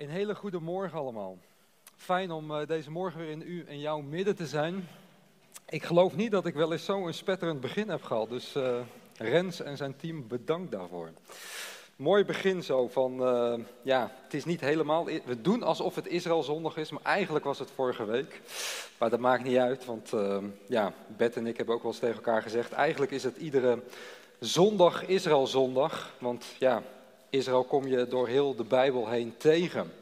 Een hele goede morgen allemaal. Fijn om eh, deze morgen weer in u en jouw midden te zijn. Ik geloof niet dat ik wel eens zo'n spetterend begin heb gehad. Dus uh, Rens en zijn team, bedankt daarvoor. Mooi begin zo van, uh, ja, het is niet helemaal, we doen alsof het Israël zondag is, maar eigenlijk was het vorige week. Maar dat maakt niet uit, want ja, Bert en ik hebben ook wel eens tegen elkaar gezegd, eigenlijk is het iedere zondag Israël zondag. Want ja, Israël kom je door heel de Bijbel heen tegen.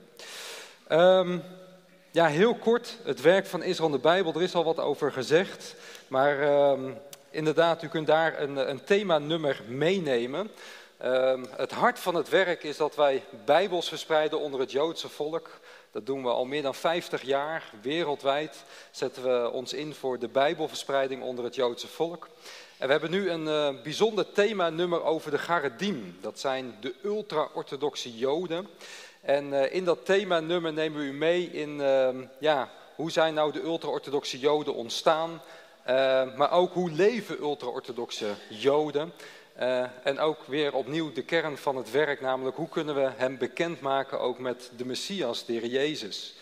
Um, ja, heel kort, het werk van Israël in de Bijbel, er is al wat over gezegd. Maar um, inderdaad, u kunt daar een, een themanummer meenemen. Um, het hart van het werk is dat wij Bijbels verspreiden onder het Joodse volk. Dat doen we al meer dan 50 jaar. Wereldwijd zetten we ons in voor de Bijbelverspreiding onder het Joodse volk. En we hebben nu een uh, bijzonder themanummer over de Garedim. Dat zijn de ultra-orthodoxe Joden. En uh, in dat themanummer nemen we u mee in uh, ja, hoe zijn nou de ultra-orthodoxe Joden ontstaan. maar ook hoe leven ultra-orthodoxe Joden. en ook weer opnieuw de kern van het werk, namelijk hoe kunnen we hem bekendmaken ook met de Messias, de Heer Jezus.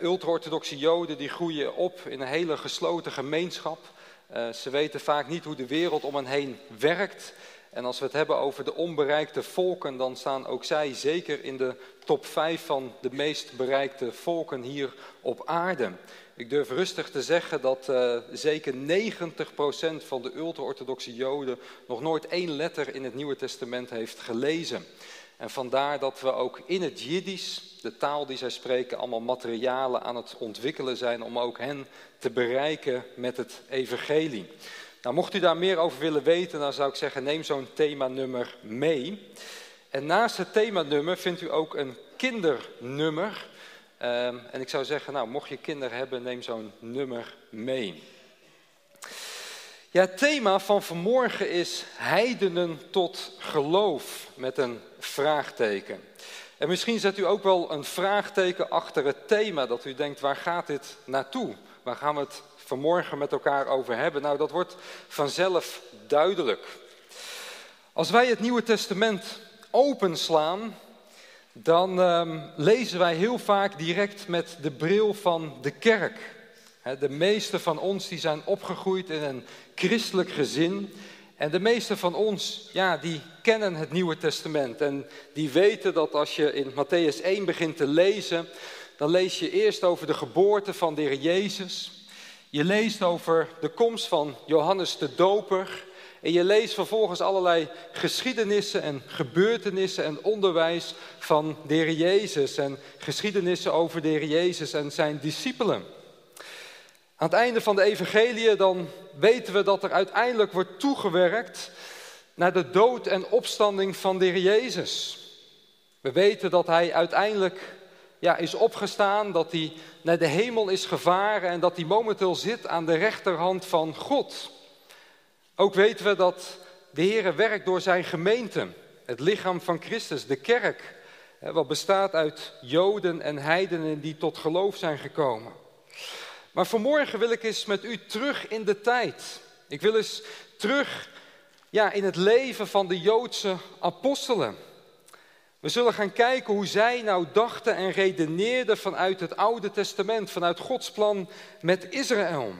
ultra-orthodoxe Joden die groeien op in een hele gesloten gemeenschap. Uh, ze weten vaak niet hoe de wereld om hen heen werkt. En als we het hebben over de onbereikte volken, dan staan ook zij zeker in de top 5 van de meest bereikte volken hier op aarde. Ik durf rustig te zeggen dat uh, zeker 90% van de ultra-orthodoxe Joden nog nooit één letter in het Nieuwe Testament heeft gelezen. En vandaar dat we ook in het Jiddisch, de taal die zij spreken, allemaal materialen aan het ontwikkelen zijn om ook hen te bereiken met het evangelie. Nou, mocht u daar meer over willen weten, dan zou ik zeggen, neem zo'n themanummer mee. En naast het themanummer vindt u ook een kindernummer. Um, en ik zou zeggen, nou, mocht je kinderen hebben, neem zo'n nummer mee. Ja, het thema van vanmorgen is heidenen tot geloof met een vraagteken. En misschien zet u ook wel een vraagteken achter het thema, dat u denkt, waar gaat dit naartoe? Waar gaan we het vanmorgen met elkaar over hebben? Nou, dat wordt vanzelf duidelijk. Als wij het Nieuwe Testament openslaan, dan um, lezen wij heel vaak direct met de bril van de kerk. De meeste van ons die zijn opgegroeid in een christelijk gezin. En de meeste van ons, ja, die kennen het Nieuwe Testament. En die weten dat als je in Matthäus 1 begint te lezen, dan lees je eerst over de geboorte van de Jezus. Je leest over de komst van Johannes de Doper. En je leest vervolgens allerlei geschiedenissen en gebeurtenissen en onderwijs van de Jezus. En geschiedenissen over de Jezus en zijn discipelen. Aan het einde van de evangelie dan weten we dat er uiteindelijk wordt toegewerkt naar de dood en opstanding van de Heer Jezus. We weten dat hij uiteindelijk ja, is opgestaan, dat hij naar de hemel is gevaren en dat hij momenteel zit aan de rechterhand van God. Ook weten we dat de Heer werkt door zijn gemeente, het lichaam van Christus, de kerk, wat bestaat uit Joden en heidenen die tot geloof zijn gekomen. Maar vanmorgen wil ik eens met u terug in de tijd. Ik wil eens terug ja, in het leven van de Joodse apostelen. We zullen gaan kijken hoe zij nou dachten en redeneerden vanuit het Oude Testament, vanuit Gods plan met Israël.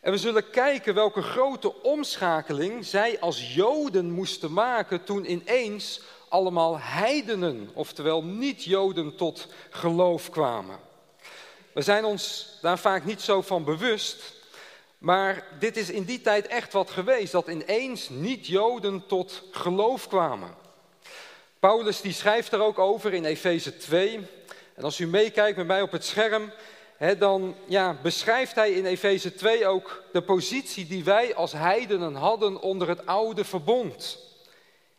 En we zullen kijken welke grote omschakeling zij als Joden moesten maken toen ineens allemaal heidenen, oftewel niet-Joden, tot geloof kwamen. We zijn ons daar vaak niet zo van bewust, maar dit is in die tijd echt wat geweest, dat ineens niet-Joden tot geloof kwamen. Paulus die schrijft er ook over in Efeze 2. En als u meekijkt met mij op het scherm, dan ja, beschrijft hij in Efeze 2 ook de positie die wij als heidenen hadden onder het oude verbond.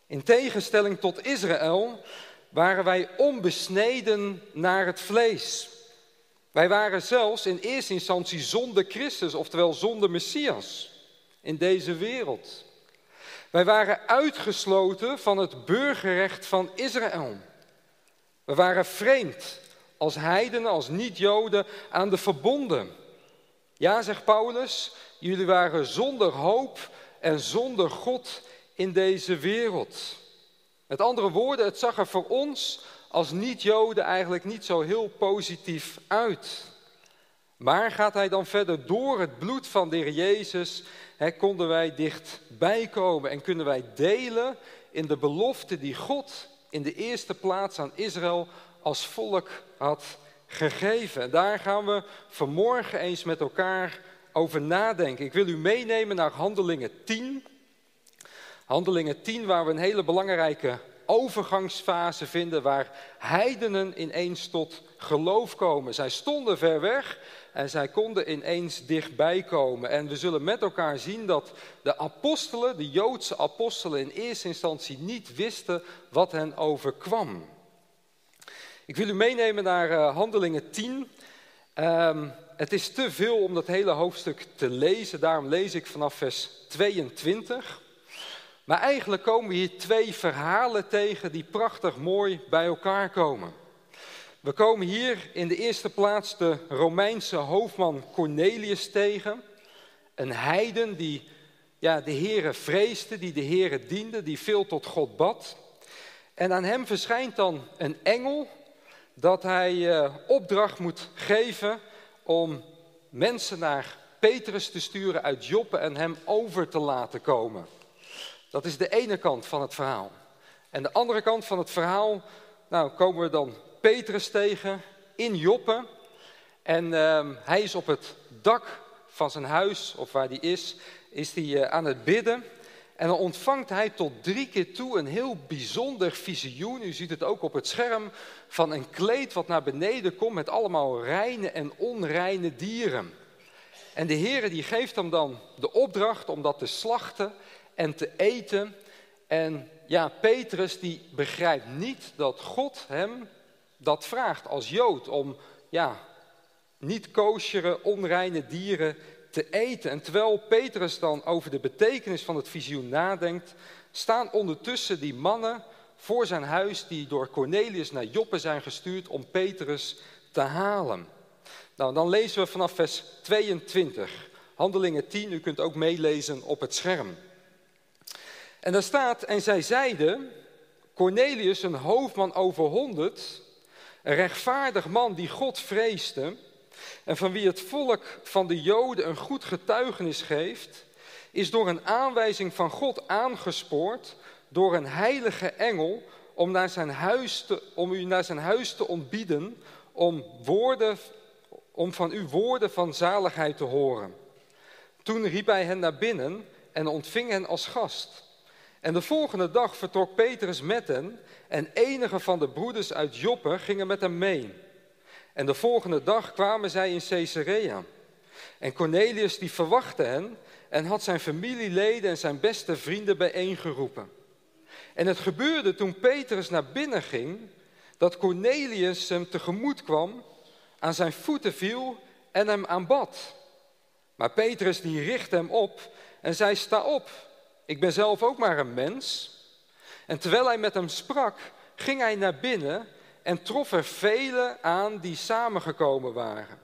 In tegenstelling tot Israël waren wij onbesneden naar het vlees. Wij waren zelfs in eerste instantie zonder Christus, oftewel zonder Messias in deze wereld. Wij waren uitgesloten van het burgerrecht van Israël. We waren vreemd als heidenen, als niet-Joden aan de verbonden. Ja, zegt Paulus, jullie waren zonder hoop en zonder God in deze wereld. Met andere woorden, het zag er voor ons als niet-Joden eigenlijk niet zo heel positief uit. Maar gaat hij dan verder door het bloed van de Heer Jezus, hè, konden wij dichtbij komen en kunnen wij delen in de belofte die God in de eerste plaats aan Israël als volk had gegeven. En daar gaan we vanmorgen eens met elkaar over nadenken. Ik wil u meenemen naar Handelingen 10. Handelingen 10, waar we een hele belangrijke overgangsfase vinden, waar heidenen ineens tot geloof komen. Zij stonden ver weg en zij konden ineens dichtbij komen. En we zullen met elkaar zien dat de apostelen, de Joodse apostelen, in eerste instantie niet wisten wat hen overkwam. Ik wil u meenemen naar uh, Handelingen 10. Um, het is te veel om dat hele hoofdstuk te lezen, daarom lees ik vanaf vers 22. Maar eigenlijk komen we hier twee verhalen tegen die prachtig mooi bij elkaar komen. We komen hier in de eerste plaats de Romeinse hoofdman Cornelius tegen. Een heiden die ja, de Here vreesde, die de Here diende, die veel tot God bad. En aan hem verschijnt dan een engel dat hij uh, opdracht moet geven om mensen naar Petrus te sturen uit Joppe en hem over te laten komen. Dat is de ene kant van het verhaal. En de andere kant van het verhaal, nou komen we dan Petrus tegen in Joppe. En uh, hij is op het dak van zijn huis, of waar hij is, is hij uh, aan het bidden. En dan ontvangt hij tot drie keer toe een heel bijzonder visioen. U ziet het ook op het scherm van een kleed wat naar beneden komt met allemaal reine en onreine dieren. En de Heere die geeft hem dan de opdracht om dat te slachten en te eten. En ja, Petrus die begrijpt niet dat God hem dat vraagt als Jood om ja, niet koosjere, onreine dieren te eten. En terwijl Petrus dan over de betekenis van het visioen nadenkt, staan ondertussen die mannen voor zijn huis die door Cornelius naar Joppe zijn gestuurd om Petrus te halen. Nou, dan lezen we vanaf vers 22, Handelingen 10, u kunt ook meelezen op het scherm. En daar staat, en zij zeiden, Cornelius, een hoofdman over honderd, een rechtvaardig man die God vreesde en van wie het volk van de Joden een goed getuigenis geeft, is door een aanwijzing van God aangespoord door een heilige engel om, naar zijn huis te, om u naar zijn huis te ontbieden, om, woorden, om van u woorden van zaligheid te horen. Toen riep hij hen naar binnen en ontving hen als gast. En de volgende dag vertrok Petrus met hen en enige van de broeders uit Joppe gingen met hem mee. En de volgende dag kwamen zij in Caesarea. En Cornelius die verwachtte hen en had zijn familieleden en zijn beste vrienden bijeengeroepen. En het gebeurde toen Petrus naar binnen ging, dat Cornelius hem tegemoet kwam, aan zijn voeten viel en hem aanbad. Maar Petrus die richtte hem op en zei, sta op, ik ben zelf ook maar een mens. En terwijl hij met hem sprak, ging hij naar binnen en trof er velen aan die samengekomen waren.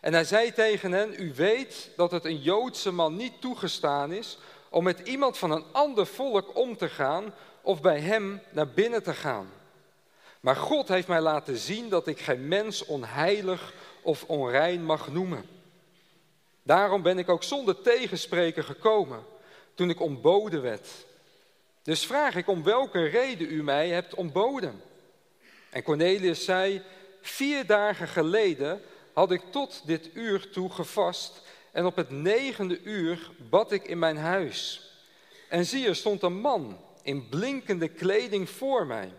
En hij zei tegen hen, u weet dat het een Joodse man niet toegestaan is om met iemand van een ander volk om te gaan of bij hem naar binnen te gaan. Maar God heeft mij laten zien dat ik geen mens onheilig of onrein mag noemen. Daarom ben ik ook zonder tegenspreken gekomen toen ik ontboden werd. Dus vraag ik om welke reden u mij hebt ontboden. En Cornelius zei, vier dagen geleden had ik tot dit uur toe gevast en op het negende uur bad ik in mijn huis. En zie, er stond een man in blinkende kleding voor mij.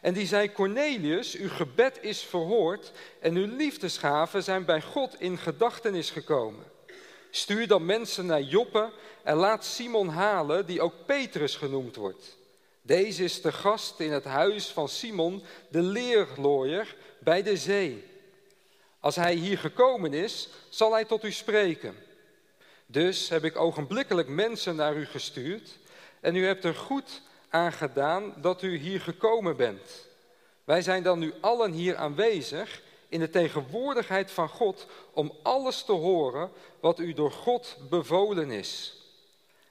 En die zei, Cornelius, uw gebed is verhoord en uw liefdesgaven zijn bij God in gedachtenis gekomen. Stuur dan mensen naar Joppe en laat Simon halen, die ook Petrus genoemd wordt. Deze is de gast in het huis van Simon, de leerlooier, bij de zee. Als hij hier gekomen is, zal hij tot u spreken. Dus heb ik ogenblikkelijk mensen naar u gestuurd en u hebt er goed aan gedaan dat u hier gekomen bent. Wij zijn dan nu allen hier aanwezig in de tegenwoordigheid van God om alles te horen wat u door God bevolen is.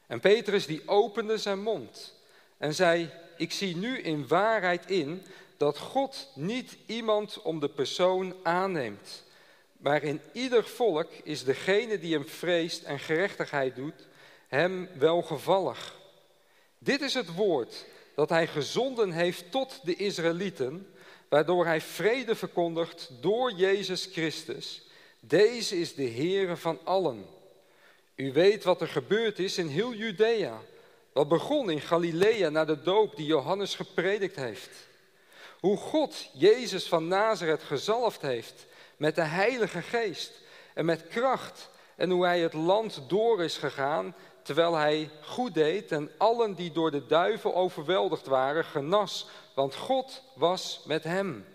En Petrus die opende zijn mond en zei, ik zie nu in waarheid in dat God niet iemand om de persoon aanneemt. Maar in ieder volk is degene die hem vreest en gerechtigheid doet, hem welgevallig. Dit is het woord dat hij gezonden heeft tot de Israëlieten, waardoor hij vrede verkondigt door Jezus Christus. Deze is de Heere van allen. U weet wat er gebeurd is in heel Judea. Wat begon in Galilea na de doop die Johannes gepredikt heeft. Hoe God Jezus van Nazareth gezalfd heeft met de Heilige Geest en met kracht. En hoe hij het land door is gegaan terwijl hij goed deed en allen die door de duivel overweldigd waren genas, want God was met hem.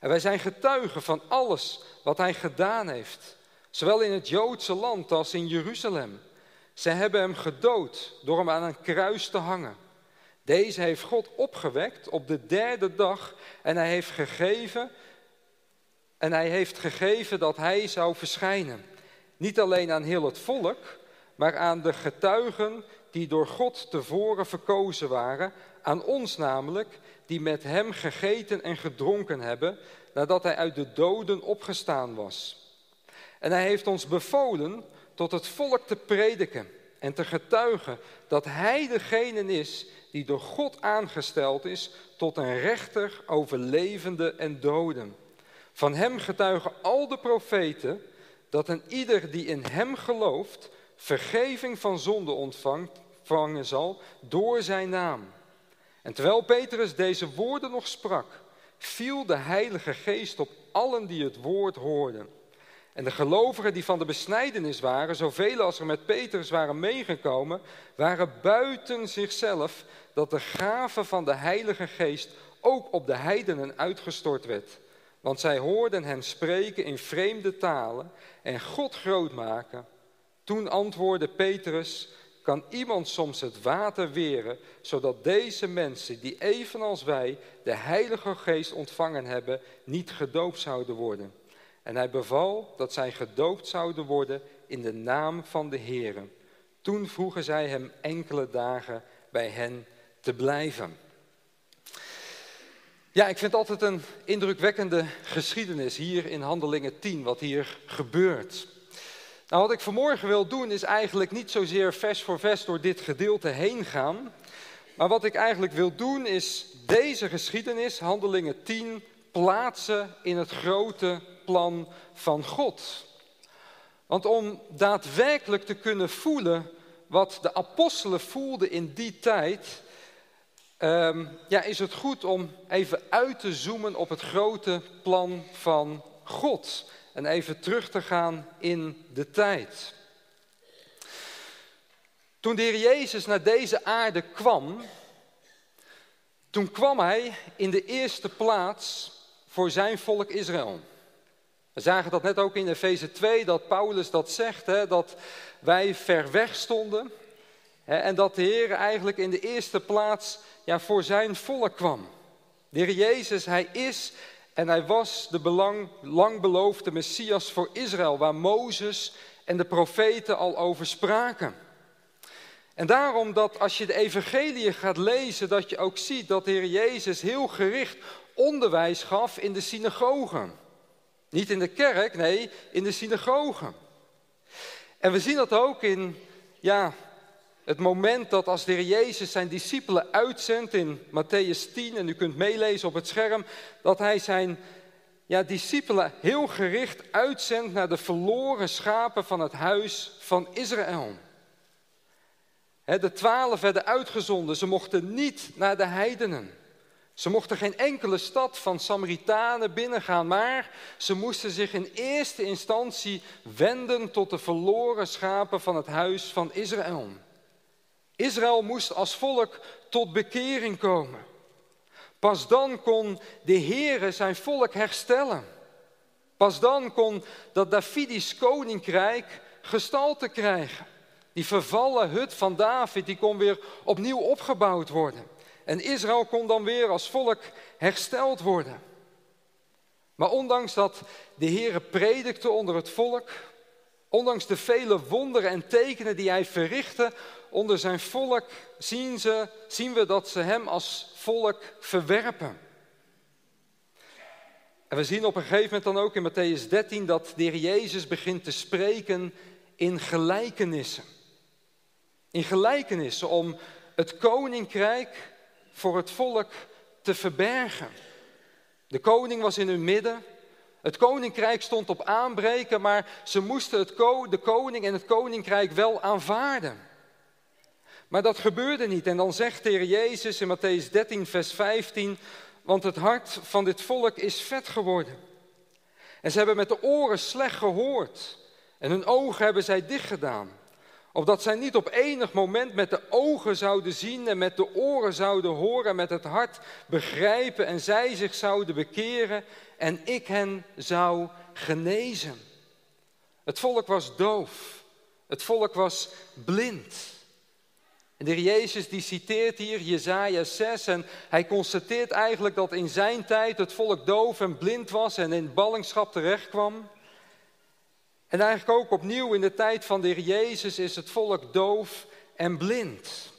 En wij zijn getuigen van alles wat hij gedaan heeft, zowel in het Joodse land als in Jeruzalem. Ze hebben hem gedood door hem aan een kruis te hangen. Deze heeft God opgewekt op de derde dag en hij heeft gegeven en hij heeft gegeven dat hij zou verschijnen. Niet alleen aan heel het volk, maar aan de getuigen die door God tevoren verkozen waren, aan ons namelijk, die met hem gegeten en gedronken hebben, nadat hij uit de doden opgestaan was. En hij heeft ons bevolen tot het volk te prediken en te getuigen dat hij degene is die door God aangesteld is tot een rechter over levenden en doden. Van hem getuigen al de profeten dat een ieder die in hem gelooft, vergeving van zonde ontvangen zal door zijn naam. En terwijl Petrus deze woorden nog sprak, viel de Heilige Geest op allen die het woord hoorden. En de gelovigen die van de besnijdenis waren, zoveel als er met Petrus waren meegekomen, waren buiten zichzelf dat de gave van de Heilige Geest ook op de heidenen uitgestort werd. Want zij hoorden hen spreken in vreemde talen en God groot maken. Toen antwoordde Petrus, kan iemand soms het water weren, zodat deze mensen, die evenals wij de Heilige Geest ontvangen hebben, niet gedoopt zouden worden? En hij beval dat zij gedoopt zouden worden in de naam van de Heer. Toen vroegen zij hem enkele dagen bij hen te blijven. Ja, ik vind altijd een indrukwekkende geschiedenis hier in Handelingen 10, wat hier gebeurt. Nou, wat ik vanmorgen wil doen is eigenlijk niet zozeer vers voor vers door dit gedeelte heen gaan. Maar wat ik eigenlijk wil doen is deze geschiedenis, Handelingen 10, plaatsen in het grote plan van God. Want om daadwerkelijk te kunnen voelen wat de apostelen voelden in die tijd, um, ja, is het goed om even uit te zoomen op het grote plan van God en even terug te gaan in de tijd. Toen de Heer Jezus naar deze aarde kwam, toen kwam hij in de eerste plaats voor zijn volk Israël. We zagen dat net ook in Efeze 2, dat Paulus dat zegt, hè, dat wij ver weg stonden. Hè, en dat de Heer eigenlijk in de eerste plaats ja, voor zijn volk kwam. De Heer Jezus, hij is en hij was de belang, lang beloofde Messias voor Israël, waar Mozes en de profeten al over spraken. En daarom dat als je de evangelie gaat lezen, dat je ook ziet dat de Heer Jezus heel gericht onderwijs gaf in de synagogen. Niet in de kerk, nee, in de synagogen. En we zien dat ook in ja, het moment dat als de Heer Jezus zijn discipelen uitzendt in Matthäus 10, en u kunt meelezen op het scherm, dat hij zijn ja, discipelen heel gericht uitzendt naar de verloren schapen van het huis van Israël. De twaalf werden uitgezonden, ze mochten niet naar de heidenen. Ze mochten geen enkele stad van Samaritanen binnengaan, maar ze moesten zich in eerste instantie wenden tot de verloren schapen van het huis van Israël. Israël moest als volk tot bekering komen. Pas dan kon de Heere zijn volk herstellen. Pas dan kon dat Davidisch koninkrijk gestalte krijgen. Die vervallen hut van David, die kon weer opnieuw opgebouwd worden. En Israël kon dan weer als volk hersteld worden. Maar ondanks dat de Heere predikte onder het volk, ondanks de vele wonderen en tekenen die hij verrichtte, onder zijn volk zien, ze, zien we dat ze hem als volk verwerpen. En we zien op een gegeven moment dan ook in Matthäus 13 dat de Heer Jezus begint te spreken in gelijkenissen. In gelijkenissen om het koninkrijk voor het volk te verbergen. De koning was in hun midden. Het koninkrijk stond op aanbreken, maar ze moesten het de koning en het koninkrijk wel aanvaarden. Maar dat gebeurde niet. En dan zegt de Heer Jezus in Matthäus 13, vers 15, want het hart van dit volk is vet geworden. En ze hebben met de oren slecht gehoord en hun ogen hebben zij dicht gedaan. Opdat zij niet op enig moment met de ogen zouden zien en met de oren zouden horen en met het hart begrijpen en zij zich zouden bekeren en ik hen zou genezen. Het volk was doof. Het volk was blind. De heer Jezus die citeert hier Jezaja 6 en hij constateert eigenlijk dat in zijn tijd het volk doof en blind was en in ballingschap terechtkwam. En eigenlijk ook opnieuw in de tijd van de heer Jezus is het volk doof en blind.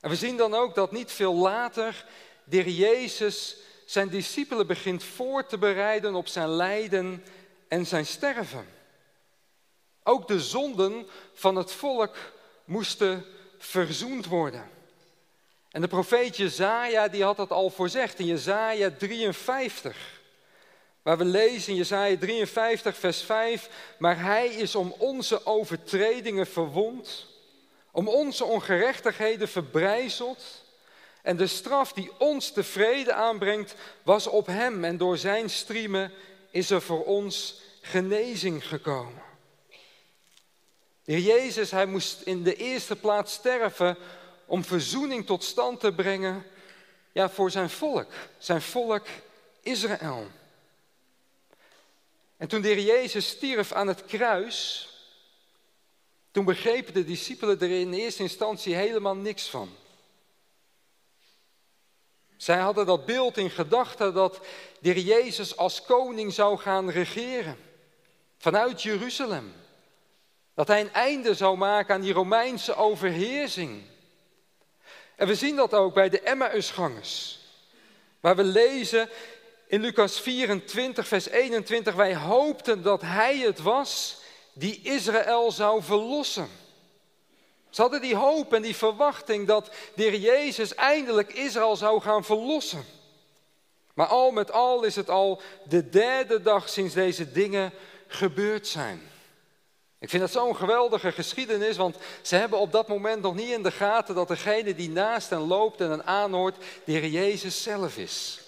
En we zien dan ook dat niet veel later de heer Jezus zijn discipelen begint voor te bereiden op zijn lijden en zijn sterven. Ook de zonden van het volk moesten verzoend worden. En de profeet Jezaja die had dat al voorzegd in Jezaja 53. Waar we lezen in Jesaja 53, vers 5, maar hij is om onze overtredingen verwond, om onze ongerechtigheden verbrijzeld. En de straf die ons tevreden aanbrengt, was op hem. En door zijn striemen is er voor ons genezing gekomen. De Jezus, hij moest in de eerste plaats sterven om verzoening tot stand te brengen ja, voor zijn volk, zijn volk Israël. En toen de Jezus stierf aan het kruis, toen begrepen de discipelen er in eerste instantie helemaal niks van. Zij hadden dat beeld in gedachten dat de Jezus als koning zou gaan regeren vanuit Jeruzalem. Dat hij een einde zou maken aan die Romeinse overheersing. En we zien dat ook bij de Emmausgangers, waar we lezen in Lucas 24, vers 21, wij hoopten dat Hij het was die Israël zou verlossen. Ze hadden die hoop en die verwachting dat de Heer Jezus eindelijk Israël zou gaan verlossen. Maar al met al is het al de derde dag sinds deze dingen gebeurd zijn. Ik vind dat zo'n geweldige geschiedenis, want ze hebben op dat moment nog niet in de gaten dat degene die naast hen loopt en hen aanhoort, de Heer Jezus zelf is.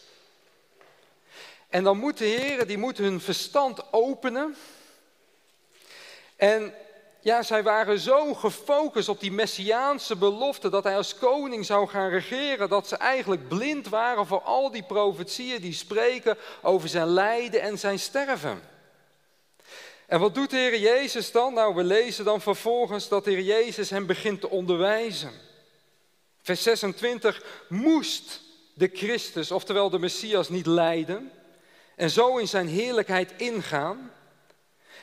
En dan moet de Heer, die moet hun verstand openen. En ja, zij waren zo gefocust op die messiaanse belofte dat hij als koning zou gaan regeren, dat ze eigenlijk blind waren voor al die profetieën die spreken over zijn lijden en zijn sterven. En wat doet de Heer Jezus dan? Nou, we lezen dan vervolgens dat de Heer Jezus hem begint te onderwijzen. Vers 26, moest de Christus, oftewel de Messias, niet lijden en zo in zijn heerlijkheid ingaan.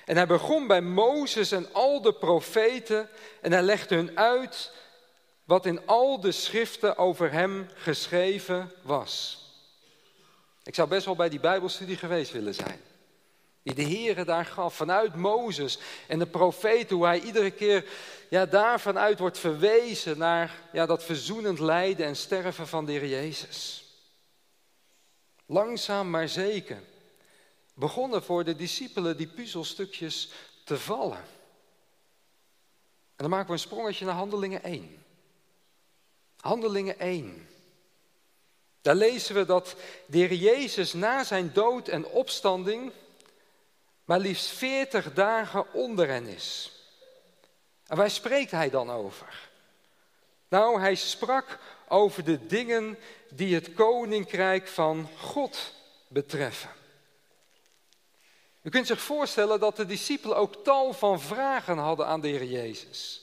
En hij begon bij Mozes en al de profeten en hij legde hun uit wat in al de schriften over hem geschreven was. Ik zou best wel bij die Bijbelstudie geweest willen zijn. Die de Heere daar gaf vanuit Mozes en de profeten, hoe hij iedere keer ja, daarvan uit wordt verwezen naar ja, dat verzoenend lijden en sterven van de Jezus. Langzaam maar zeker begonnen voor de discipelen die puzzelstukjes te vallen. En dan maken we een sprongetje naar Handelingen 1. Handelingen 1. Daar lezen we dat de Jezus na zijn dood en opstanding maar liefst 40 dagen onder hen is. En waar spreekt hij dan over? Nou, hij sprak over de dingen die het koninkrijk van God betreffen. U kunt zich voorstellen dat de discipelen ook tal van vragen hadden aan de Heer Jezus.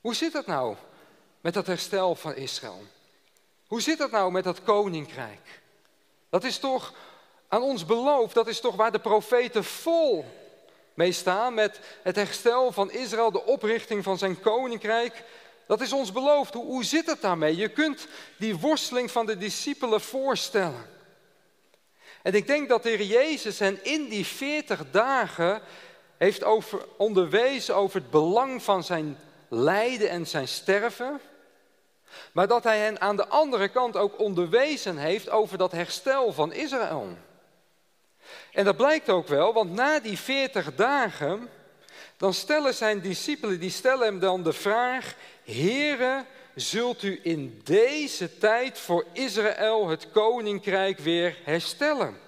Hoe zit het nou met dat herstel van Israël? Hoe zit het nou met dat koninkrijk? Dat is toch aan ons beloofd, dat is toch waar de profeten vol mee staan met het herstel van Israël, de oprichting van zijn koninkrijk. Dat is ons beloofd. Hoe, zit het daarmee? Je kunt die worsteling van de discipelen voorstellen. En ik denk dat de Jezus hen in die 40 dagen heeft onderwezen over het belang van zijn lijden en zijn sterven. Maar dat hij hen aan de andere kant ook onderwezen heeft over dat herstel van Israël. En dat blijkt ook wel, want na die 40 dagen, dan stellen zijn discipelen, die stellen hem dan de vraag, Heere, zult u in deze tijd voor Israël het koninkrijk weer herstellen?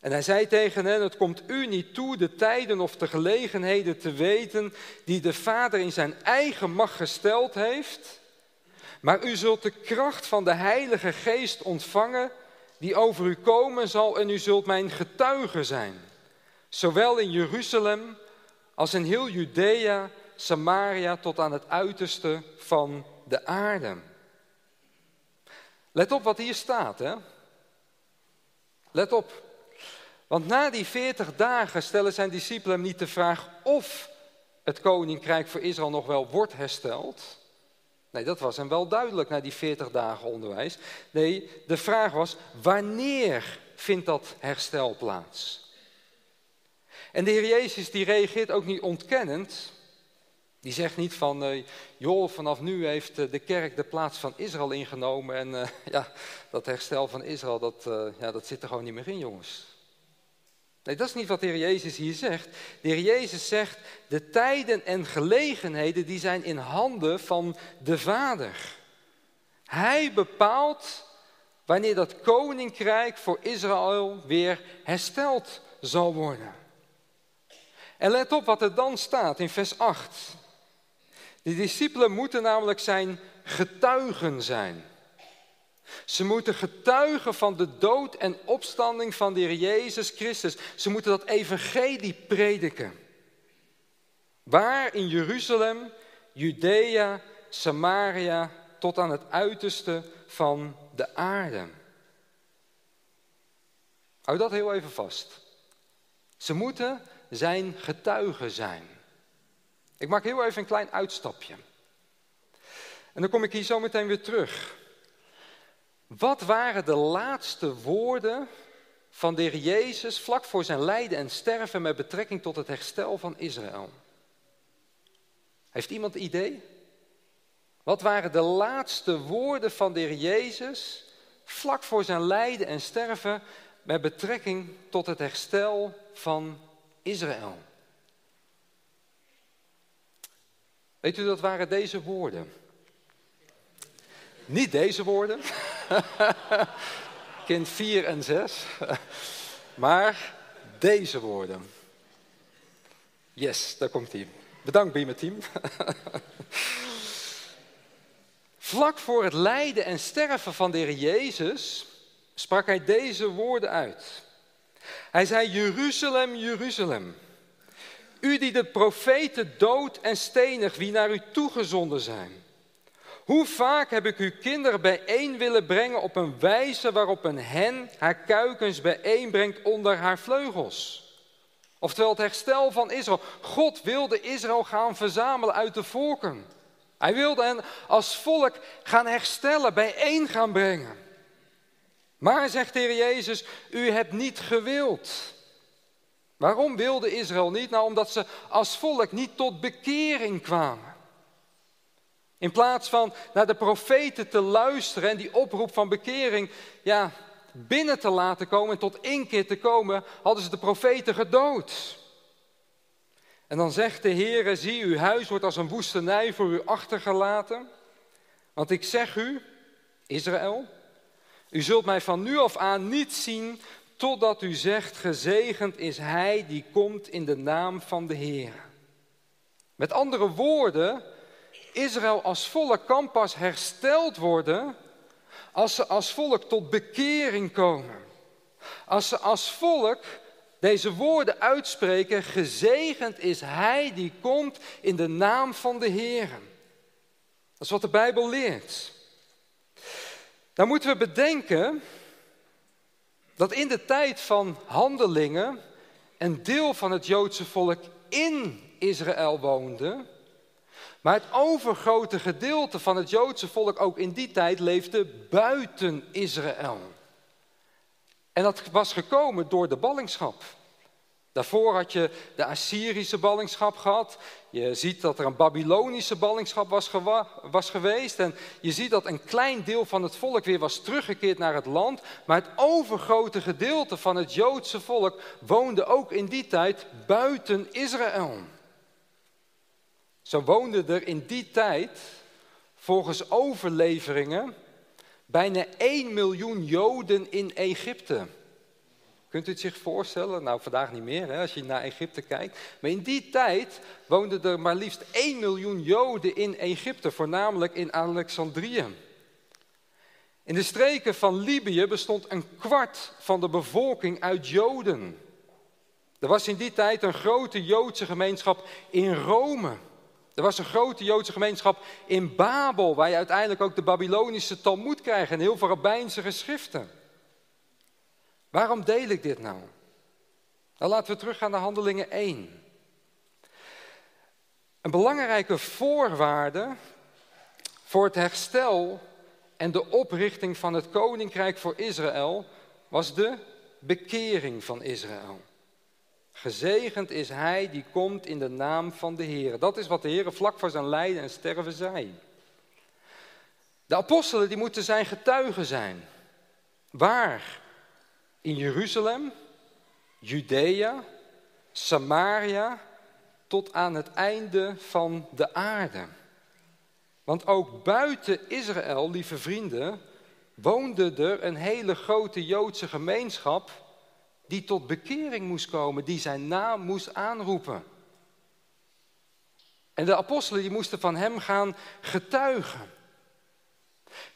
En hij zei tegen hen, het komt u niet toe de tijden of de gelegenheden te weten die de Vader in zijn eigen macht gesteld heeft, maar u zult de kracht van de Heilige Geest ontvangen die over u komen zal en u zult mijn getuige zijn. Zowel in Jeruzalem als in heel Judea, Samaria tot aan het uiterste van de aarde. Let op wat hier staat, hè? Let op. Want na die 40 dagen stellen zijn discipelen hem niet de vraag of het koninkrijk voor Israël nog wel wordt hersteld. Nee, dat was hem wel duidelijk na die 40 dagen onderwijs. Nee, de vraag was, wanneer vindt dat herstel plaats? En de Heer Jezus die reageert ook niet ontkennend. Die zegt niet van, uh, joh, vanaf nu heeft eh, de kerk de plaats van Israël ingenomen en uh, ja, dat herstel van Israël, dat, ja, dat zit er gewoon niet meer in, jongens. Nee, dat is niet wat de Heer Jezus hier zegt. De Heer Jezus zegt, de tijden en gelegenheden die zijn in handen van de Vader. Hij bepaalt wanneer dat koninkrijk voor Israël weer hersteld zal worden. En let op wat er dan staat in vers 8. De discipelen moeten namelijk zijn getuigen zijn. Ze moeten getuigen van de dood en opstanding van de Heer Jezus Christus. Ze moeten dat evangelie prediken. Waar in Jeruzalem, Judea, Samaria, tot aan het uiterste van de aarde. Hou dat heel even vast. Ze moeten zijn getuigen zijn. Ik maak heel even een klein uitstapje. En dan kom ik hier zo meteen weer terug. Wat waren de laatste woorden van de heer Jezus vlak voor zijn lijden en sterven met betrekking tot het herstel van Israël? Heeft iemand idee? Wat waren de laatste woorden van de heer Jezus vlak voor zijn lijden en sterven met betrekking tot het herstel van Israël? Weet u, dat waren deze woorden. Niet deze woorden. kind 4 en 6. maar deze woorden. Yes, daar komt hij. Bedankt bij mijn team. Vlak voor het lijden en sterven van de Heer Jezus sprak hij deze woorden uit. Hij zei, Jeruzalem, Jeruzalem, u die de profeten dood en stenig wie naar u toegezonden zijn. Hoe vaak heb ik uw kinderen bijeen willen brengen op een wijze waarop een hen haar kuikens bijeenbrengt onder haar vleugels? Oftewel het herstel van Israël. God wilde Israël gaan verzamelen uit de volken. Hij wilde hen als volk gaan herstellen, bijeen gaan brengen. Maar, zegt de Jezus, u hebt niet gewild. Waarom wilde Israël niet? Nou, omdat ze als volk niet tot bekering kwamen. In plaats van naar de profeten te luisteren en die oproep van bekering ja, binnen te laten komen en tot inkeer te komen, hadden ze de profeten gedood. En dan zegt de Heer, zie, uw huis wordt als een woestenij voor u achtergelaten. Want ik zeg u, Israël, u zult mij van nu af aan niet zien totdat u zegt, gezegend is hij die komt in de naam van de Heer. Met andere woorden, Israël als volk kan pas hersteld worden als ze als volk tot bekering komen. Als ze als volk deze woorden uitspreken, gezegend is Hij die komt in de naam van de Heer. Dat is wat de Bijbel leert. Dan moeten we bedenken dat in de tijd van handelingen een deel van het Joodse volk in Israël woonde, maar het overgrote gedeelte van het Joodse volk ook in die tijd leefde buiten Israël. En dat was gekomen door de ballingschap. Daarvoor had je de Assyrische ballingschap gehad. Je ziet dat er een Babylonische ballingschap was, geweest. En je ziet dat een klein deel van het volk weer was teruggekeerd naar het land. Maar het overgrote gedeelte van het Joodse volk woonde ook in die tijd buiten Israël. Zo woonden er in die tijd, volgens overleveringen, bijna 1 miljoen Joden in Egypte. Kunt u het zich voorstellen? Nou, vandaag niet meer, hè, als je naar Egypte kijkt. Maar in die tijd woonden er maar liefst 1 miljoen Joden in Egypte, voornamelijk in Alexandrië. In de streken van Libië bestond een kwart van de bevolking uit Joden. Er was in die tijd een grote Joodse gemeenschap in Rome. Er was een grote Joodse gemeenschap in Babel, waar je uiteindelijk ook de Babylonische Talmud krijgt en heel veel rabbijnse geschriften. Waarom deel ik dit nou? Nou, laten we teruggaan naar Handelingen 1. Een belangrijke voorwaarde voor het herstel en de oprichting van het koninkrijk voor Israël was de bekering van Israël. Gezegend is hij die komt in de naam van de Heer. Dat is wat de Heer vlak voor zijn lijden en sterven zei. De apostelen die moeten zijn getuigen zijn. Waar? In Jeruzalem, Judea, Samaria, tot aan het einde van de aarde. Want ook buiten Israël, lieve vrienden, woonde er een hele grote Joodse gemeenschap die tot bekering moest komen, die zijn naam moest aanroepen. En de apostelen die moesten van hem gaan getuigen.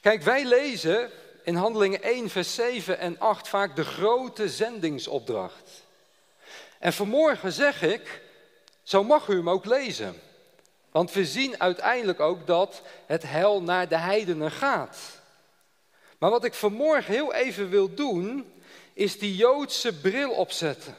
Kijk, wij lezen in Handelingen 1, vers 7 en 8 vaak de grote zendingsopdracht. En vanmorgen zeg ik, zo mag u hem ook lezen. Want we zien uiteindelijk ook dat het hel naar de heidenen gaat. Maar wat ik vanmorgen heel even wil doen, is die Joodse bril opzetten.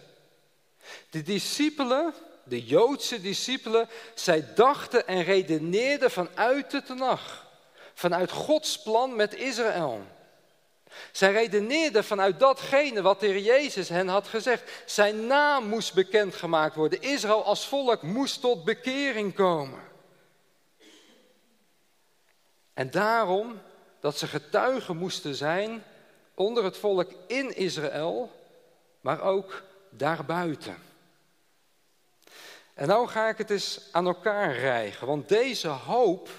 De discipelen, de Joodse discipelen, zij dachten en redeneerden vanuit de Tenach. Vanuit Gods plan met Israël. Zij redeneerden vanuit datgene wat de Heer Jezus hen had gezegd. Zijn naam moest bekendgemaakt worden. Israël als volk moest tot bekering komen. En daarom dat ze getuigen moesten zijn onder het volk in Israël, maar ook daarbuiten. En nou ga ik het eens aan elkaar rijgen, want deze hoop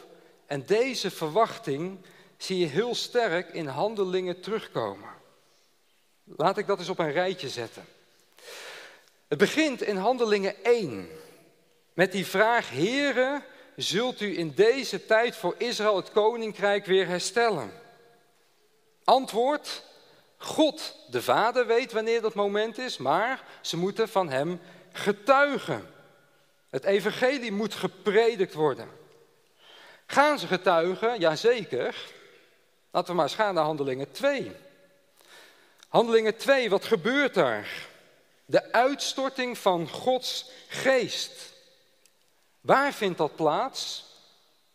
en deze verwachting zie je heel sterk in handelingen terugkomen. Laat ik dat eens op een rijtje zetten. Het begint in handelingen 1 met die vraag, Heere, zult u in deze tijd voor Israël het koninkrijk weer herstellen? Antwoord, God, de Vader, weet wanneer dat moment is, maar ze moeten van Hem getuigen. Het evangelie moet gepredikt worden. Gaan ze getuigen? Jazeker. Laten we maar eens gaan naar Handelingen 2. Handelingen 2, wat gebeurt daar? De uitstorting van Gods geest. Waar vindt dat plaats?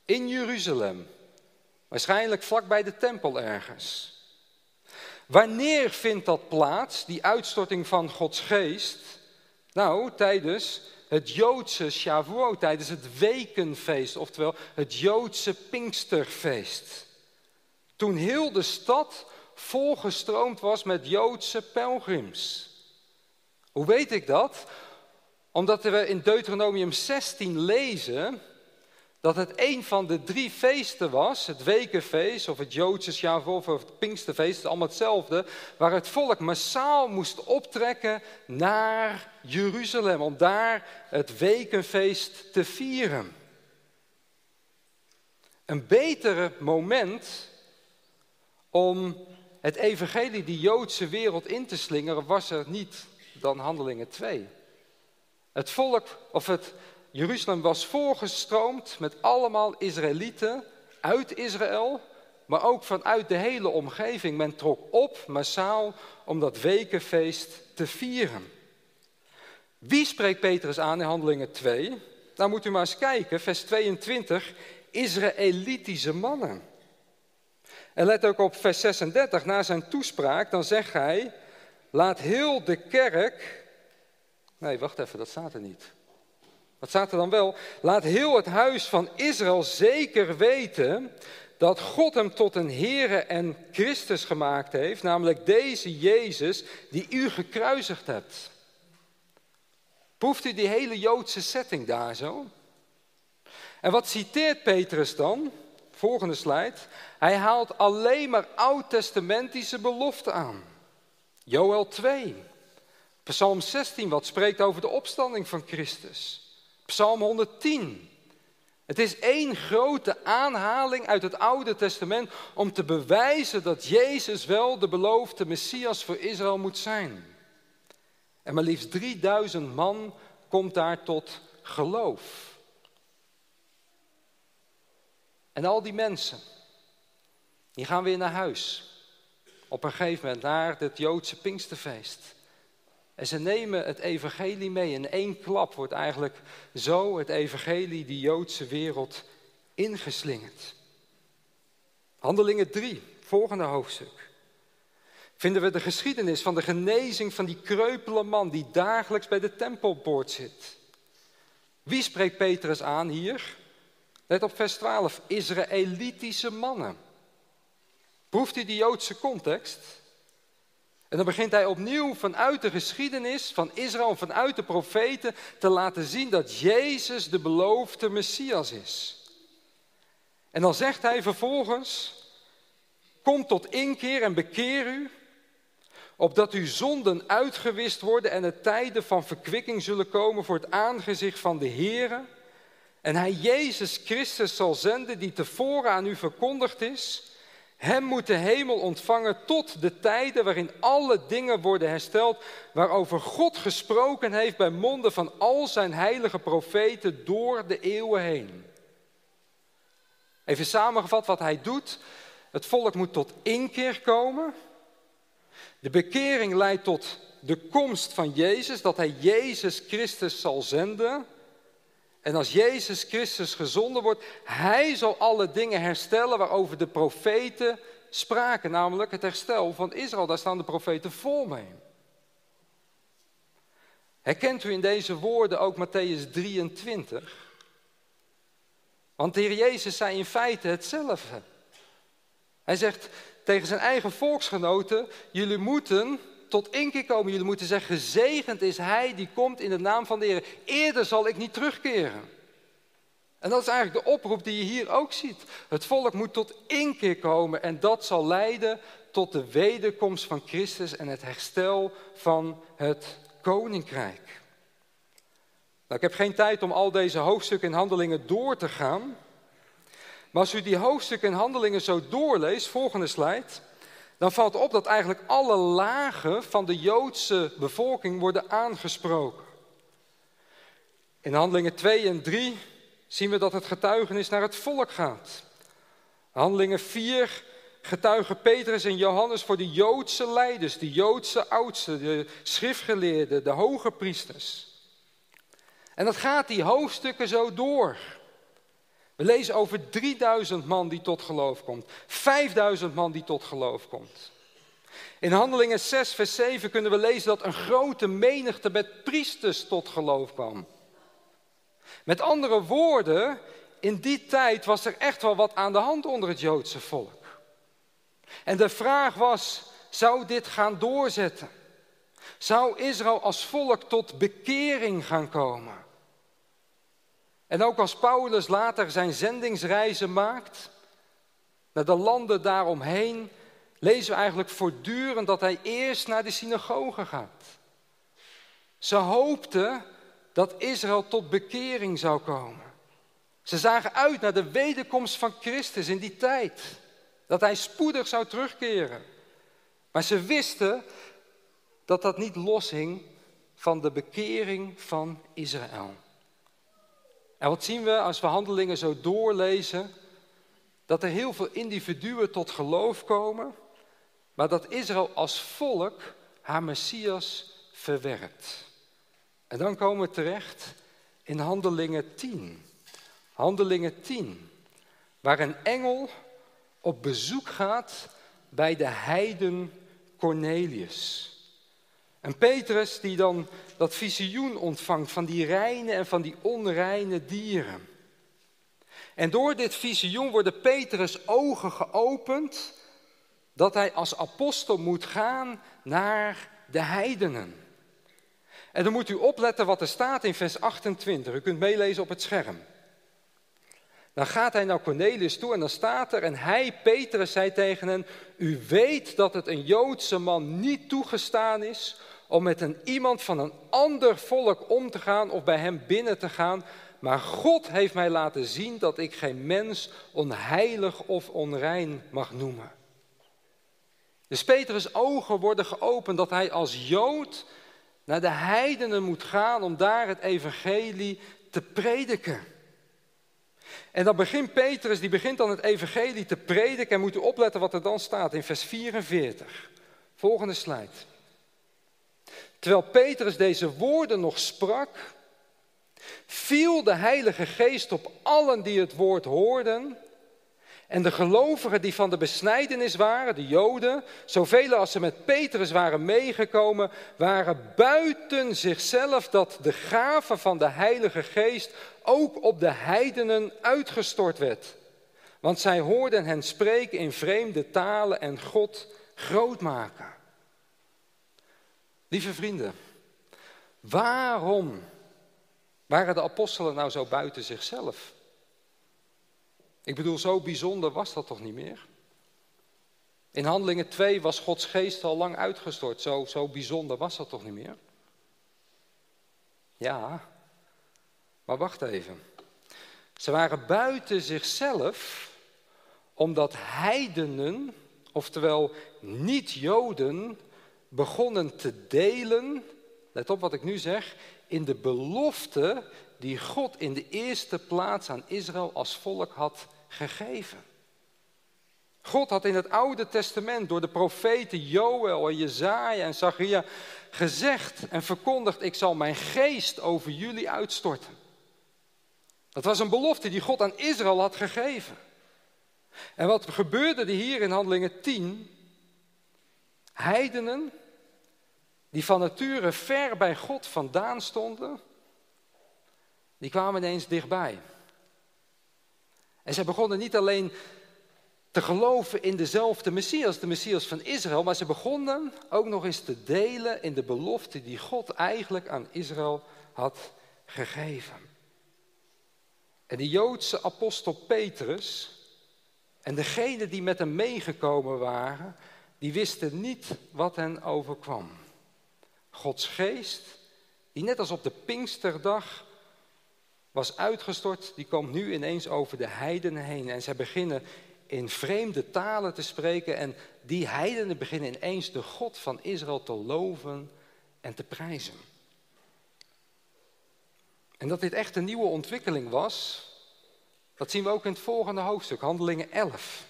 In Jeruzalem. Waarschijnlijk vlak bij de tempel ergens. Wanneer vindt dat plaats, die uitstorting van Gods geest? Nou, tijdens het Joodse Shavuot, tijdens het wekenfeest, oftewel het Joodse Pinksterfeest. Toen heel de stad volgestroomd was met Joodse pelgrims. Hoe weet ik dat? Omdat we in Deuteronomium 16 lezen dat het een van de drie feesten was, het wekenfeest of het Joodse Shavuot of het Pinksterfeest, allemaal hetzelfde, waar het volk massaal moest optrekken naar Jeruzalem om daar het wekenfeest te vieren. Een betere moment om het evangelie die Joodse wereld in te slingeren was er niet dan Handelingen 2. Het volk, of het Jeruzalem was voorgestroomd met allemaal Israëlieten uit Israël, maar ook vanuit de hele omgeving. Men trok op massaal om dat wekenfeest te vieren. Wie spreekt Petrus aan in Handelingen 2? Nou moet u maar eens kijken, vers 22, Israëlitische mannen. En let ook op vers 36, na zijn toespraak, dan zegt hij, laat heel de kerk, nee wacht even, dat staat er niet. Wat staat er dan wel? Laat heel het huis van Israël zeker weten dat God hem tot een Heere en Christus gemaakt heeft, namelijk deze Jezus die u gekruisigd hebt. Proeft u die hele Joodse setting daar zo? En wat citeert Petrus dan? Volgende slide. Hij haalt alleen maar oud-testamentische beloften aan. Joel 2. Psalm 16, wat spreekt over de opstanding van Christus. Psalm 110. Het is één grote aanhaling uit het Oude Testament om te bewijzen dat Jezus wel de beloofde Messias voor Israël moet zijn. En maar liefst 3000 man komt daar tot geloof. En al die mensen, die gaan weer naar huis. Op een gegeven moment naar het Joodse Pinksterfeest. En ze nemen het evangelie mee. In één klap wordt eigenlijk zo het evangelie die Joodse wereld ingeslingerd. Handelingen 3, volgende hoofdstuk. Vinden we de geschiedenis van de genezing van die kreupele man die dagelijks bij de tempelpoort zit. Wie spreekt Petrus aan hier? Let op vers 12. Israëlitische mannen. Proeft u die Joodse context? En dan begint hij opnieuw vanuit de geschiedenis van Israël, vanuit de profeten, te laten zien dat Jezus de beloofde Messias is. En dan zegt hij vervolgens, kom tot inkeer en bekeer u, opdat uw zonden uitgewist worden en de tijden van verkwikking zullen komen voor het aangezicht van de Heere. En hij Jezus Christus zal zenden die tevoren aan u verkondigd is. Hem moet de hemel ontvangen tot de tijden waarin alle dingen worden hersteld, waarover God gesproken heeft bij monden van al zijn heilige profeten door de eeuwen heen. Even samengevat wat hij doet. Het volk moet tot inkeer komen. De bekering leidt tot de komst van Jezus, dat hij Jezus Christus zal zenden. En als Jezus Christus gezonden wordt, hij zal alle dingen herstellen waarover de profeten spraken, namelijk het herstel van Israël. Daar staan de profeten vol mee. Herkent u in deze woorden ook Matthäus 23? Want de Heer Jezus zei in feite hetzelfde. Hij zegt tegen zijn eigen volksgenoten, jullie moeten tot inkeer komen. Jullie moeten zeggen, gezegend is hij die komt in de naam van de Heer. Eerder zal ik niet terugkeren. En dat is eigenlijk de oproep die je hier ook ziet. Het volk moet tot inkeer komen en dat zal leiden tot de wederkomst van Christus en het herstel van het koninkrijk. Nou, ik heb geen tijd om al deze hoofdstukken en handelingen door te gaan. Maar als u die hoofdstukken en handelingen zo doorleest, volgende slide, dan valt op dat eigenlijk alle lagen van de Joodse bevolking worden aangesproken. In handelingen 2 en 3 zien we dat het getuigenis naar het volk gaat. Handelingen 4 getuigen Petrus en Johannes voor de Joodse leiders, de Joodse oudsten, de schriftgeleerden, de hoge priesters. En dat gaat die hoofdstukken zo door. We lezen over 3000 man die tot geloof komt. 5000 man die tot geloof komt. In Handelingen 6, vers 7 kunnen we lezen dat een grote menigte met priesters tot geloof kwam. Met andere woorden, in die tijd was er echt wel wat aan de hand onder het Joodse volk. En de vraag was, zou dit gaan doorzetten? Zou Israël als volk tot bekering gaan komen? En ook als Paulus later zijn zendingsreizen maakt naar de landen daaromheen, lezen we eigenlijk voortdurend dat hij eerst naar de synagoge gaat. Ze hoopten dat Israël tot bekering zou komen. Ze zagen uit naar de wederkomst van Christus in die tijd. Dat hij spoedig zou terugkeren. Maar ze wisten dat dat niet loshing van de bekering van Israël. En wat zien we als we handelingen zo doorlezen? Dat er heel veel individuen tot geloof komen, maar dat Israël als volk haar Messias verwerpt. En dan komen we terecht in Handelingen 10. Handelingen 10, waar een engel op bezoek gaat bij de heiden Cornelius. En Petrus die dan dat visioen ontvangt van die reine en van die onreine dieren. En door dit visioen worden Petrus' ogen geopend dat hij als apostel moet gaan naar de heidenen. En dan moet u opletten wat er staat in vers 28. U kunt meelezen op het scherm. Dan gaat hij naar Cornelius toe en dan staat er, en hij, Petrus, zei tegen hen, u weet dat het een Joodse man niet toegestaan is om met een iemand van een ander volk om te gaan of bij hem binnen te gaan, maar God heeft mij laten zien dat ik geen mens onheilig of onrein mag noemen. Dus Petrus' ogen worden geopend dat hij als Jood naar de heidenen moet gaan om daar het evangelie te prediken. En dan begint Petrus, die begint dan het evangelie te prediken en moet u opletten wat er dan staat in vers 44. Volgende slide. Terwijl Petrus deze woorden nog sprak, viel de Heilige Geest op allen die het woord hoorden. En de gelovigen die van de besnijdenis waren, de Joden, zoveel als ze met Petrus waren meegekomen, waren buiten zichzelf dat de gave van de Heilige Geest ook op de heidenen uitgestort werd. Want zij hoorden hen spreken in vreemde talen en God groot maken. Lieve vrienden, waarom waren de apostelen nou zo buiten zichzelf? Ik bedoel, zo bijzonder was dat toch niet meer? In Handelingen 2 was Gods geest al lang uitgestort. Zo, zo bijzonder was dat toch niet meer? Ja, maar wacht even. Ze waren buiten zichzelf omdat heidenen, oftewel niet-Joden, begonnen te delen, let op wat ik nu zeg, in de belofte die God in de eerste plaats aan Israël als volk had gegeven. God had in het Oude Testament door de profeten Joël en Jezaja en Zacharia gezegd en verkondigd, ik zal mijn geest over jullie uitstorten. Dat was een belofte die God aan Israël had gegeven. En wat gebeurde er hier in Handelingen 10? Heidenen, die van nature ver bij God vandaan stonden, die kwamen ineens dichtbij. En zij begonnen niet alleen te geloven in dezelfde Messias, de Messias van Israël, maar ze begonnen ook nog eens te delen in de belofte die God eigenlijk aan Israël had gegeven. En de Joodse apostel Petrus en degenen die met hem meegekomen waren, die wisten niet wat hen overkwam. Gods geest, die net als op de Pinksterdag was uitgestort, die komt nu ineens over de heidenen heen. En zij beginnen in vreemde talen te spreken. En die heidenen beginnen ineens de God van Israël te loven en te prijzen. En dat dit echt een nieuwe ontwikkeling was, dat zien we ook in het volgende hoofdstuk, Handelingen 11.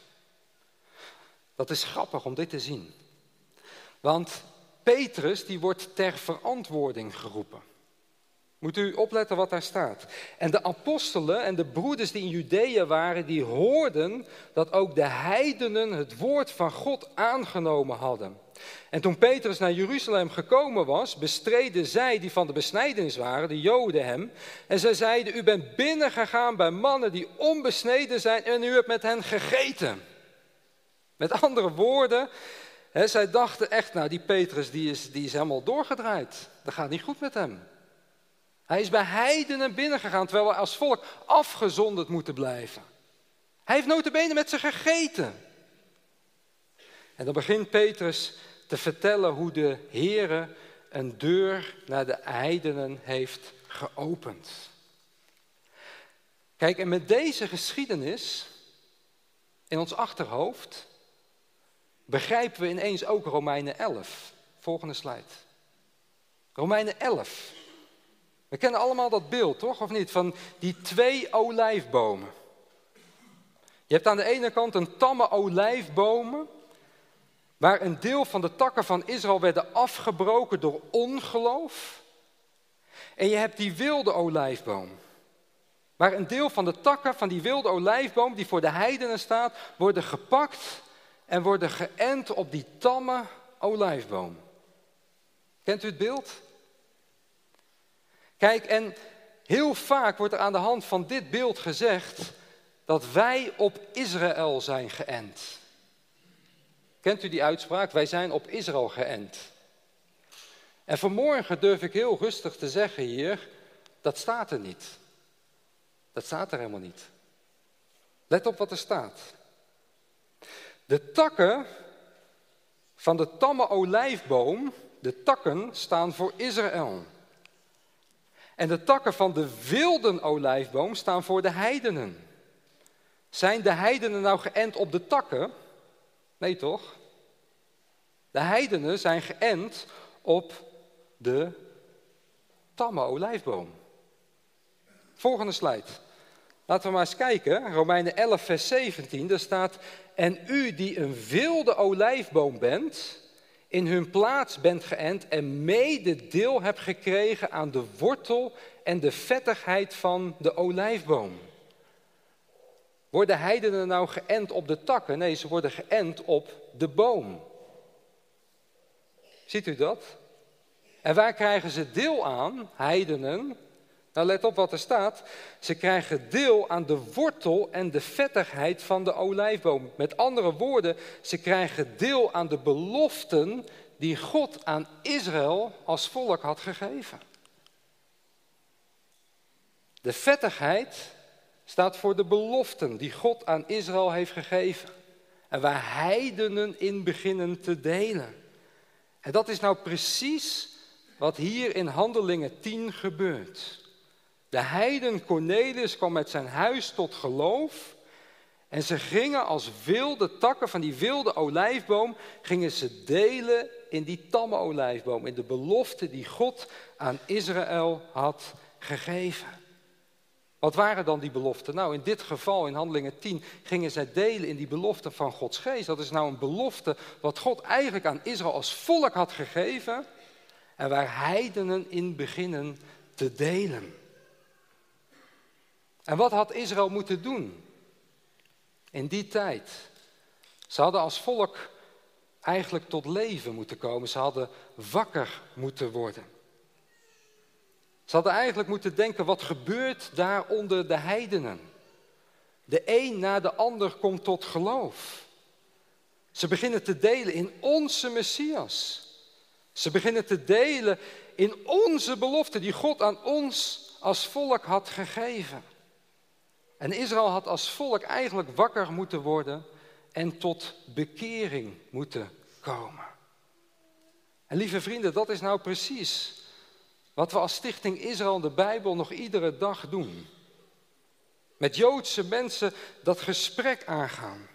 Dat is grappig om dit te zien. Want Petrus die wordt ter verantwoording geroepen. Moet u opletten wat daar staat. En de apostelen en de broeders die in Judea waren, die hoorden dat ook de heidenen het woord van God aangenomen hadden. En toen Petrus naar Jeruzalem gekomen was, bestreden zij die van de besnijdenis waren, de Joden hem. En zij zeiden, u bent binnengegaan bij mannen die onbesneden zijn en u hebt met hen gegeten. Met andere woorden, zij dachten echt, nou die Petrus die is, die is helemaal doorgedraaid. Dat gaat niet goed met hem. Hij is bij heidenen binnengegaan, terwijl we als volk afgezonderd moeten blijven. Hij heeft notabene met ze gegeten. En dan begint Petrus te vertellen hoe de Heere een deur naar de heidenen heeft geopend. Kijk, en met deze geschiedenis in ons achterhoofd begrijpen we ineens ook Romeinen 11. Volgende slide. Romeinen 11. We kennen allemaal dat beeld, toch? Of niet? Van die twee olijfbomen. Je hebt aan de ene kant een tamme olijfbomen, waar een deel van de takken van Israël werden afgebroken door ongeloof. En je hebt die wilde olijfboom. Waar een deel van de takken van die wilde olijfboom, die voor de heidenen staat, worden gepakt en worden geënt op die tamme olijfboom. Kent u het beeld? Kijk, en heel vaak wordt er aan de hand van dit beeld gezegd dat wij op Israël zijn geënt. Kent u die uitspraak? Wij zijn op Israël geënt. En vanmorgen durf ik heel rustig te zeggen hier, dat staat er niet. Dat staat er helemaal niet. Let op wat er staat. De takken van de tamme olijfboom, de takken staan voor Israël. En de takken van de wilde olijfboom staan voor de heidenen. Zijn de heidenen nou geënt op de takken? Nee toch? De heidenen zijn geënt op de tamme olijfboom. Volgende slide. Laten we maar eens kijken. Romeinen 11, vers 17. Daar staat: En u die een wilde olijfboom bent, in hun plaats bent geënt en mede deel hebt gekregen aan de wortel en de vettigheid van de olijfboom. Worden heidenen nou geënt op de takken? Nee, ze worden geënt op de boom. Ziet u dat? En waar krijgen ze deel aan, heidenen? Nou, let op wat er staat. Ze krijgen deel aan de wortel en de vettigheid van de olijfboom. Met andere woorden, ze krijgen deel aan de beloften die God aan Israël als volk had gegeven. De vettigheid staat voor de beloften die God aan Israël heeft gegeven. En waar heidenen in beginnen te delen. En dat is nou precies wat hier in Handelingen 10 gebeurt. De heiden Cornelius kwam met zijn huis tot geloof. En ze gingen als wilde takken van die wilde olijfboom, gingen ze delen in die tamme olijfboom, in de belofte die God aan Israël had gegeven. Wat waren dan die beloften? Nou, in dit geval, in Handelingen 10, gingen zij delen in die belofte van Gods geest. Dat is nou een belofte wat God eigenlijk aan Israël als volk had gegeven en waar heidenen in beginnen te delen. En wat had Israël moeten doen in die tijd? Ze hadden als volk eigenlijk tot leven moeten komen. Ze hadden wakker moeten worden. Ze hadden eigenlijk moeten denken, wat gebeurt daar onder de heidenen? De een na de ander komt tot geloof. Ze beginnen te delen in onze Messias. Ze beginnen te delen in onze belofte die God aan ons als volk had gegeven. En Israël had als volk eigenlijk wakker moeten worden en tot bekering moeten komen. En lieve vrienden, dat is nou precies wat we als Stichting Israël de Bijbel nog iedere dag doen. Met Joodse mensen dat gesprek aangaan.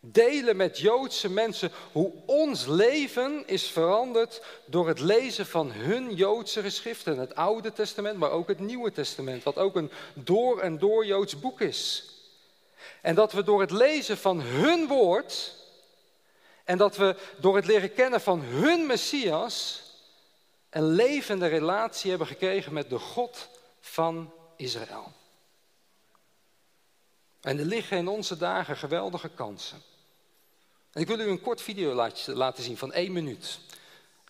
Delen met Joodse mensen hoe ons leven is veranderd door het lezen van hun Joodse geschriften. Het Oude Testament, maar ook het Nieuwe Testament, wat ook een door en door Joods boek is. En dat we door het lezen van hun woord en dat we door het leren kennen van hun Messias een levende relatie hebben gekregen met de God van Israël. En er liggen in onze dagen geweldige kansen. En ik wil u een kort video laten zien van één minuut.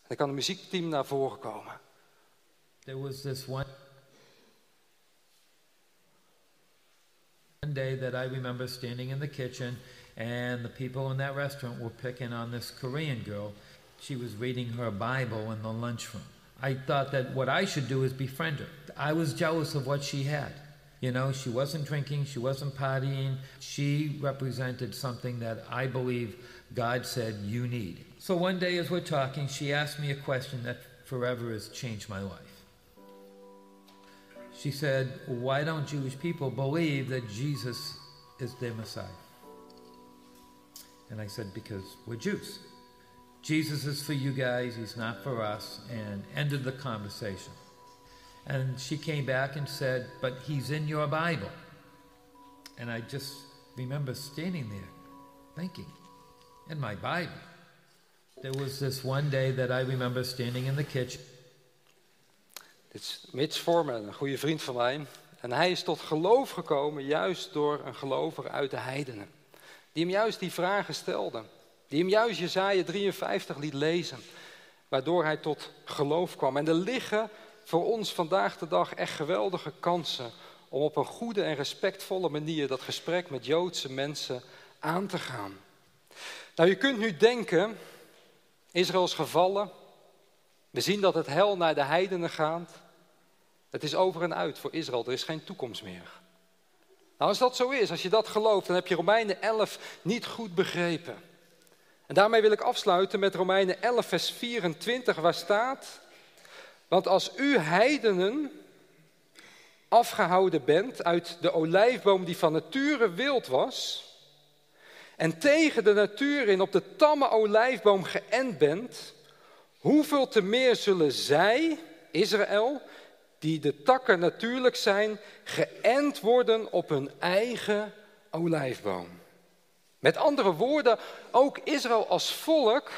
Dan kan het muziekteam naar voren komen. There was this one day that I remember standing in the kitchen and the people in that restaurant were picking on this Korean girl. She was reading her Bible in the lunchroom. I thought that what I should do is befriend her. I was jealous of what she had. You know, she wasn't drinking, she wasn't partying. She represented something that I believe God said you need. So one day as we're talking, she asked me a question that forever has changed my life. She said, Why don't Jewish people believe that Jesus is their Messiah? And I said, Because we're Jews. Jesus is for you guys, he's not for us, and ended the conversation. And she came back and said, But he's in your Bible. And I just remember standing there thinking, In my Bible. There was this one day that I remember standing in the kitchen. Dit is Mitch Forman, een goede vriend van mij. En hij is tot geloof gekomen juist door een gelovige uit de heidenen. Die hem juist die vragen stelde. Die hem juist Jezaja 53 liet lezen. Waardoor hij tot geloof kwam. En er liggen voor ons vandaag de dag echt geweldige kansen om op een goede en respectvolle manier dat gesprek met Joodse mensen aan te gaan. Nou, je kunt nu denken, Israël is gevallen. We zien dat het hel naar de heidenen gaat. Het is over en uit voor Israël, er is geen toekomst meer. Nou, als dat zo is, als je dat gelooft, dan heb je Romeinen 11 niet goed begrepen. En daarmee wil ik afsluiten met Romeinen 11, vers 24, waar staat: Want als u heidenen afgehouden bent uit de olijfboom die van nature wild was, en tegen de natuur in op de tamme olijfboom geënt bent, hoeveel te meer zullen zij, Israël, die de takken natuurlijk zijn, geënt worden op hun eigen olijfboom. Met andere woorden, ook Israël als volk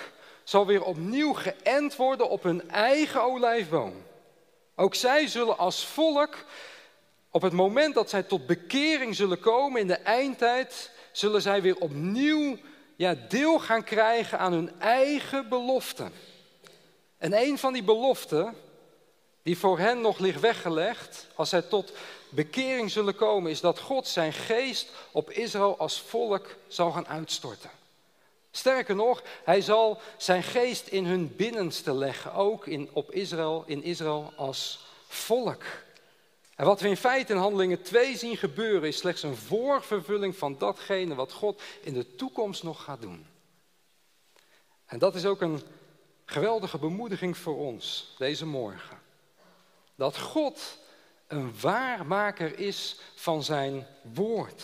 zal weer opnieuw geënt worden op hun eigen olijfboom. Ook zij zullen als volk, op het moment dat zij tot bekering zullen komen in de eindtijd, zullen zij weer opnieuw ja, deel gaan krijgen aan hun eigen beloften. En een van die beloften, die voor hen nog ligt weggelegd, als zij tot bekering zullen komen, is dat God zijn geest op Israël als volk zal gaan uitstorten. Sterker nog, hij zal zijn geest in hun binnenste leggen, ook in, op Israël, in Israël als volk. En wat we in feite in Handelingen 2 zien gebeuren, is slechts een voorvervulling van datgene wat God in de toekomst nog gaat doen. En dat is ook een geweldige bemoediging voor ons deze morgen. Dat God een waarmaker is van zijn woord.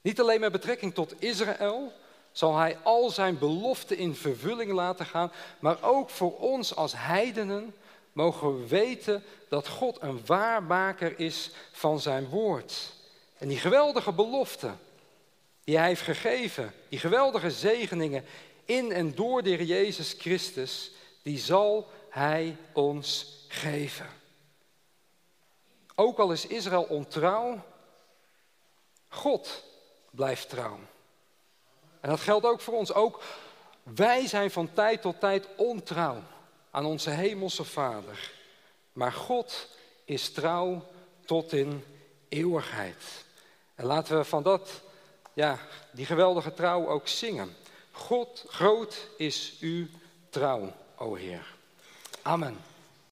Niet alleen met betrekking tot Israël zal hij al zijn beloften in vervulling laten gaan, maar ook voor ons als heidenen mogen we weten dat God een waarmaker is van zijn woord. En die geweldige beloften die hij heeft gegeven, die geweldige zegeningen in en door de Heer Jezus Christus, die zal hij ons geven. Ook al is Israël ontrouw, God blijft trouw. En dat geldt ook voor ons. Ook wij zijn van tijd tot tijd ontrouw aan onze hemelse Vader. Maar God is trouw tot in eeuwigheid. En laten we van dat, ja, die geweldige trouw ook zingen. God, groot is uw trouw, o Heer. Amen.